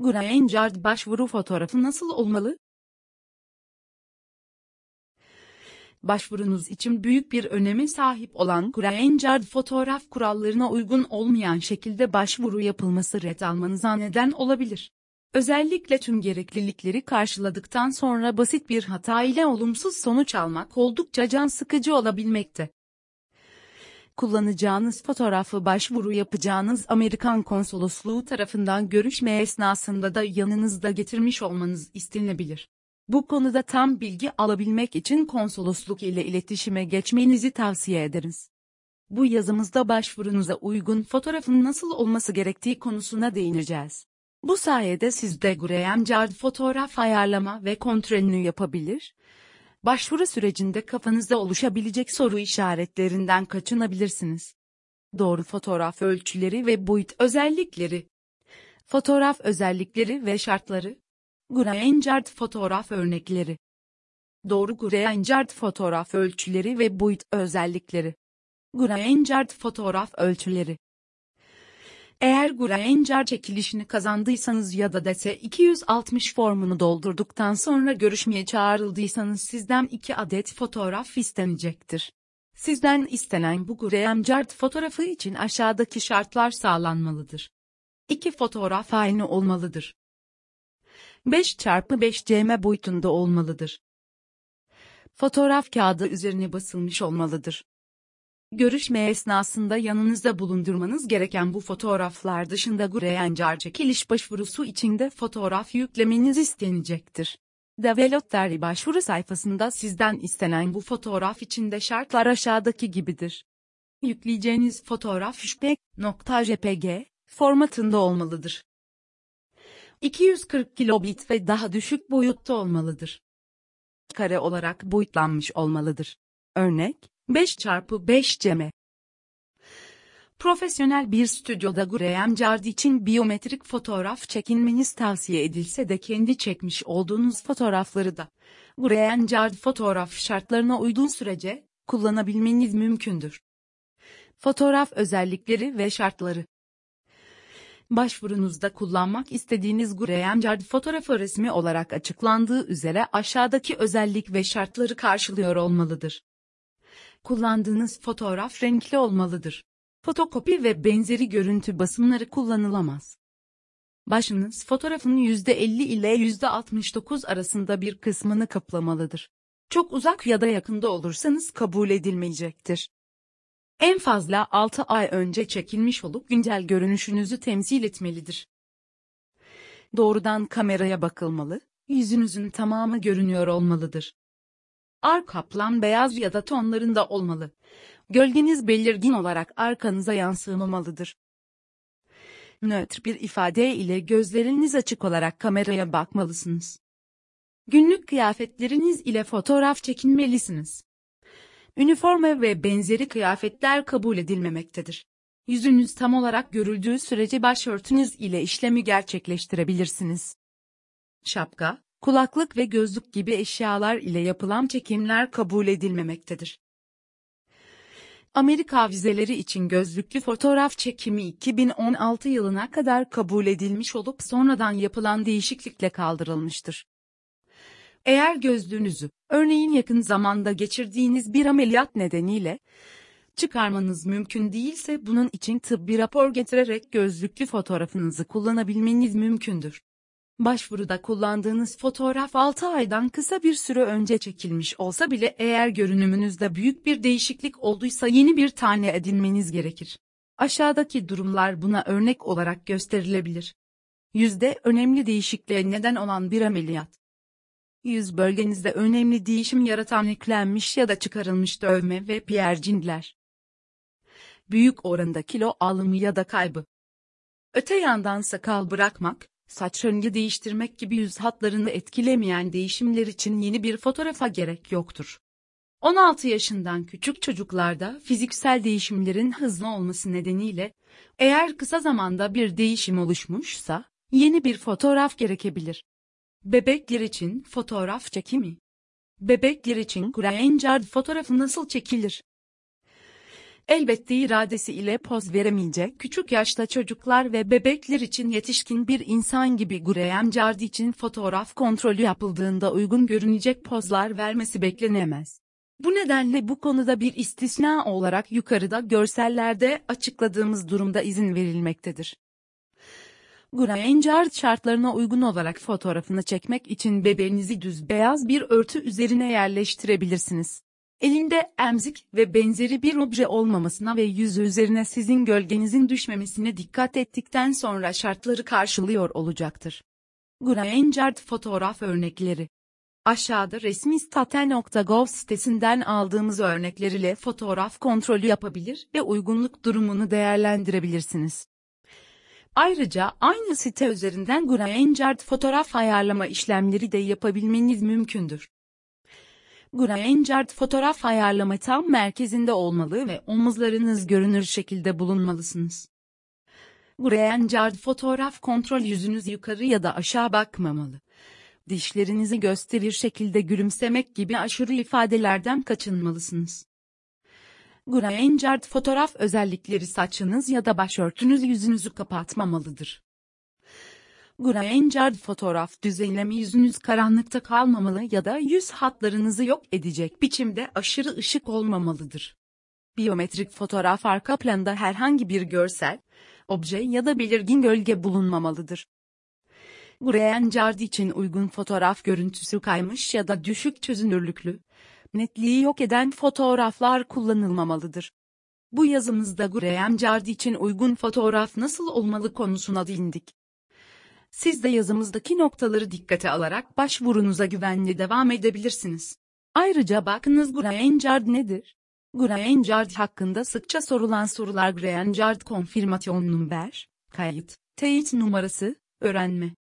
Granger başvuru fotoğrafı nasıl olmalı? Başvurunuz için büyük bir öneme sahip olan Granger fotoğraf kurallarına uygun olmayan şekilde başvuru yapılması red almanıza neden olabilir. Özellikle tüm gereklilikleri karşıladıktan sonra basit bir hata ile olumsuz sonuç almak oldukça can sıkıcı olabilmekte. Kullanacağınız fotoğrafı başvuru yapacağınız Amerikan konsolosluğu tarafından görüşme esnasında da yanınızda getirmiş olmanız istenebilir. Bu konuda tam bilgi alabilmek için konsolosluk ile iletişime geçmenizi tavsiye ederiz. Bu yazımızda başvurunuza uygun fotoğrafın nasıl olması gerektiği konusuna değineceğiz. Bu sayede siz de Graham Card fotoğraf ayarlama ve kontrolünü yapabilir, başvuru sürecinde kafanızda oluşabilecek soru işaretlerinden kaçınabilirsiniz. Doğru fotoğraf ölçüleri ve boyut özellikleri. Fotoğraf özellikleri ve şartları. Granger fotoğraf örnekleri. Doğru Granger fotoğraf ölçüleri ve boyut özellikleri. Granger fotoğraf ölçüleri. Eğer Granger çekilişini kazandıysanız ya da DS260 formunu doldurduktan sonra görüşmeye çağrıldıysanız sizden 2 adet fotoğraf istenecektir. Sizden istenen bu Granger fotoğrafı için aşağıdaki şartlar sağlanmalıdır. 2 fotoğraf aynı olmalıdır. 5 çarpı 5 cm boyutunda olmalıdır. Fotoğraf kağıdı üzerine basılmış olmalıdır. Görüşme esnasında yanınızda bulundurmanız gereken bu fotoğraflar dışında Granger çekiliş başvurusu içinde fotoğraf yüklemeniz istenecektir. Developer başvuru sayfasında sizden istenen bu fotoğraf içinde şartlar aşağıdaki gibidir. Yükleyeceğiniz fotoğraf JPEG formatında olmalıdır. 240 kilobit ve daha düşük boyutta olmalıdır. Kare olarak boyutlanmış olmalıdır. Örnek, 5 çarpı 5 cm. Profesyonel bir stüdyoda Graham Card için biyometrik fotoğraf çekinmeniz tavsiye edilse de kendi çekmiş olduğunuz fotoğrafları da Graham Card fotoğraf şartlarına uyduğu sürece kullanabilmeniz mümkündür. Fotoğraf özellikleri ve şartları Başvurunuzda kullanmak istediğiniz Graham Card fotoğrafı resmi olarak açıklandığı üzere aşağıdaki özellik ve şartları karşılıyor olmalıdır. Kullandığınız fotoğraf renkli olmalıdır. Fotokopi ve benzeri görüntü basımları kullanılamaz. Başınız fotoğrafın %50 ile %69 arasında bir kısmını kaplamalıdır. Çok uzak ya da yakında olursanız kabul edilmeyecektir. En fazla 6 ay önce çekilmiş olup güncel görünüşünüzü temsil etmelidir. Doğrudan kameraya bakılmalı, yüzünüzün tamamı görünüyor olmalıdır. Arka plan beyaz ya da tonlarında olmalı. Gölgeniz belirgin olarak arkanıza yansımamalıdır. Nötr bir ifade ile gözleriniz açık olarak kameraya bakmalısınız. Günlük kıyafetleriniz ile fotoğraf çekinmelisiniz. Üniforma ve benzeri kıyafetler kabul edilmemektedir. Yüzünüz tam olarak görüldüğü sürece başörtünüz ile işlemi gerçekleştirebilirsiniz. Şapka, kulaklık ve gözlük gibi eşyalar ile yapılan çekimler kabul edilmemektedir. Amerika vizeleri için gözlüklü fotoğraf çekimi 2016 yılına kadar kabul edilmiş olup sonradan yapılan değişiklikle kaldırılmıştır. Eğer gözlüğünüzü, örneğin yakın zamanda geçirdiğiniz bir ameliyat nedeniyle, çıkarmanız mümkün değilse bunun için tıbbi rapor getirerek gözlüklü fotoğrafınızı kullanabilmeniz mümkündür. Başvuruda kullandığınız fotoğraf 6 aydan kısa bir süre önce çekilmiş olsa bile eğer görünümünüzde büyük bir değişiklik olduysa yeni bir tane edinmeniz gerekir. Aşağıdaki durumlar buna örnek olarak gösterilebilir. Yüzde önemli değişikliğe neden olan bir ameliyat. Yüz bölgenizde önemli değişim yaratan eklenmiş ya da çıkarılmış dövme ve piercingler. Büyük oranda kilo alımı ya da kaybı. Öte yandan sakal bırakmak, saç rengi değiştirmek gibi yüz hatlarını etkilemeyen değişimler için yeni bir fotoğrafa gerek yoktur. 16 yaşından küçük çocuklarda fiziksel değişimlerin hızlı olması nedeniyle, eğer kısa zamanda bir değişim oluşmuşsa, yeni bir fotoğraf gerekebilir. Bebekler için fotoğraf çekimi. Bebekler için Granger fotoğrafı nasıl çekilir? Elbette iradesi ile poz veremeyecek küçük yaşta çocuklar ve bebekler için yetişkin bir insan gibi Graham Jardy için fotoğraf kontrolü yapıldığında uygun görünecek pozlar vermesi beklenemez. Bu nedenle bu konuda bir istisna olarak yukarıda görsellerde açıkladığımız durumda izin verilmektedir. Granger şartlarına uygun olarak fotoğrafını çekmek için bebeğinizi düz beyaz bir örtü üzerine yerleştirebilirsiniz. Elinde emzik ve benzeri bir obje olmamasına ve yüzü üzerine sizin gölgenizin düşmemesine dikkat ettikten sonra şartları karşılıyor olacaktır. Granger fotoğraf örnekleri Aşağıda resmi state.gov sitesinden aldığımız örnekler ile fotoğraf kontrolü yapabilir ve uygunluk durumunu değerlendirebilirsiniz. Ayrıca aynı site üzerinden Granger fotoğraf ayarlama işlemleri de yapabilmeniz mümkündür. Granger fotoğraf ayarlama tam merkezinde olmalı ve omuzlarınız görünür şekilde bulunmalısınız. Granger fotoğraf kontrol yüzünüz yukarı ya da aşağı bakmamalı. Dişlerinizi gösterir şekilde gülümsemek gibi aşırı ifadelerden kaçınmalısınız. Granger fotoğraf özellikleri saçınız ya da başörtünüz yüzünüzü kapatmamalıdır. Granger fotoğraf düzenleme yüzünüz karanlıkta kalmamalı ya da yüz hatlarınızı yok edecek biçimde aşırı ışık olmamalıdır. Biyometrik fotoğraf arka planda herhangi bir görsel, obje ya da belirgin gölge bulunmamalıdır. Granger için uygun fotoğraf görüntüsü kaymış ya da düşük çözünürlüklü, netliği yok eden fotoğraflar kullanılmamalıdır. Bu yazımızda Graham Jardy için uygun fotoğraf nasıl olmalı konusuna değindik. Siz de yazımızdaki noktaları dikkate alarak başvurunuza güvenli devam edebilirsiniz. Ayrıca bakınız Graham Jardy nedir? Graham Jardy hakkında sıkça sorulan sorular Graham Jardy konfirmasyon number, kayıt, teyit numarası, öğrenme.